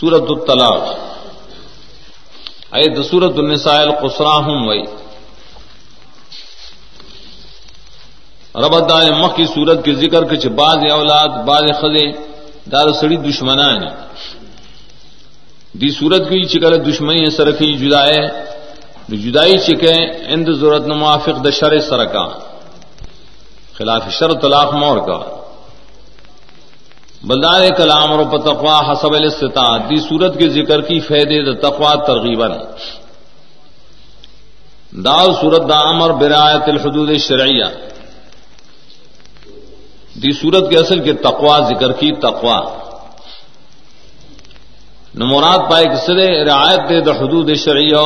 سورت الطلاق. اے د سورت النساء القصرا ہوں وئی ربط دائے مخ کی صورت کے ذکر کے بعض اولاد، بعض خزے دار سڑی دشمنان. دی صورت کی چکر دشمنی سرکی جدائے جدائی چکے اند ضرورت موافق د شر سرکا خلاف شر طلاق مور کا. بلدار کلام اور پتقوا حسب الاستطاعت، دی صورت کے ذکر کی فیدے د تقوا ترغیبا۔ دا صورت دا امر برایت الحدود شرعیہ دی صورت کے اصل کے تقوا ذکر کی تقوا نمورات پائے کسرے رعایت دے دا حدود شرعیہ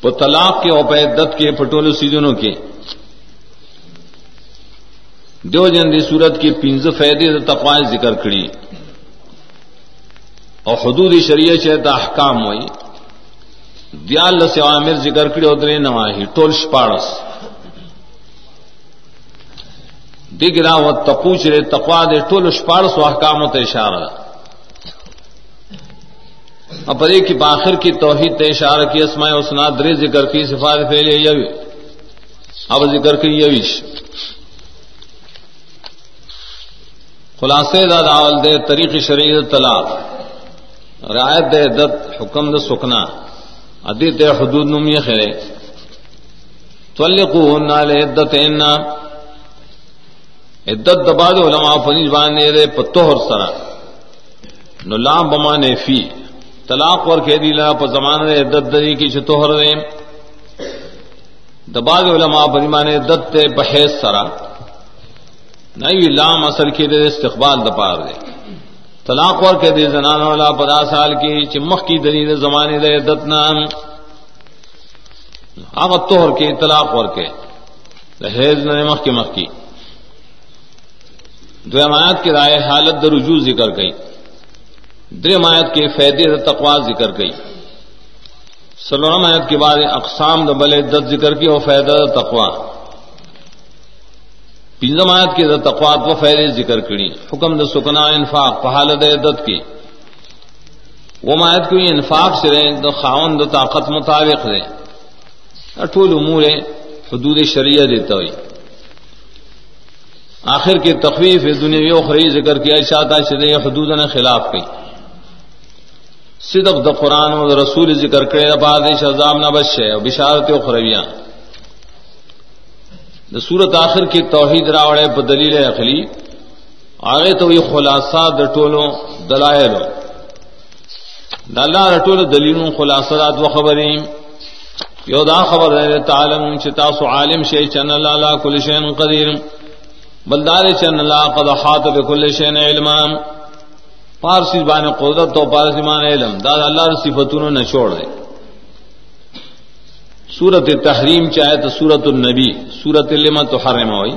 پہ طلاق کے اور عدت کے پٹول سیزنوں کے۔ دو جن دی صورت کی پنز فیدے دا تقوا ذکر کری۔ اور حدود شریع چاہتا احکام ہوئی۔ دیال سے عامر ذکر کری ادرے نواہی، ٹول شپارس دگرا و تپوچ رے تقوا دے ٹول شپارس و احکام تے اشارہ اب ارے کی باخر کی توحید تے اشارہ کی اسماء اسنا درے ذکر کی صفات پھیلے یوی۔ اب ذکر کی یویش۔ خلاصے دا داول دے طریق شریعت طلاق. رعایت دے عدت، حکم د سکنا. ادی تے حدود نمی خیرے تولقوهن علی عدت دباد علماء فنیج باندې دے پتوہر سرا. نو لام بمانے فی طلاق ور کہہ دی لا په زمانہ دے عدت دری کی چتوہر دے. دباد علماء بریمانے عدت تے بحیث سرا. نہیں لام اثر کے دے استقبال دپار دے. طلاق ور کے دے زنان والا پدا سال کی چمخ کی دلیل زمانے دے عدت نام توہر کے طلاق ور کے. حیض نے مخ کی مخ کی. دو امایات کی رائے حالت در رجوع ذکر گئی دو امایت کے فیدے تقوا ذکر گئی سلام آیت کے بعد اقسام دبل عدت ذکر کی اور فیدہ تقوا پنجم آیت کی تقوات و فیدے ذکر کری حکم د سکنا انفاق پہالت عدت کی وہ مایت کو انفاق سے رہیں تو خاون دو طاقت مطابق رہے اٹھول امور حدود شریعہ دیتا ہوئی آخر کی تخویف دنیا اخری ذکر کیا چاہتا شدہ حدود نے خلاف کی صدق د قرآن و رسول ذکر کرے بعد شزام نہ بش ہے بشارت اخرویاں د صورت آخر کی توحید راوڑے په دلیل عقلی آگے تو یہ خلاصہ د ټولو دلائل د الله رټولو دلیلونو خلاصات و خبریں یو دا خبر ہے تعلم چې تاسو عالم شي چې الله لا کل شیء قدیر. بلدار چې الله قد حاط بكل شیء علما. پارسی باندې قدرت او پارسی باندې علم، دا الله صفاتونو نه چھوڑ دے سورت تحریم چاہے تو سورت النبی. سورت لما تو حرم ہوئی۔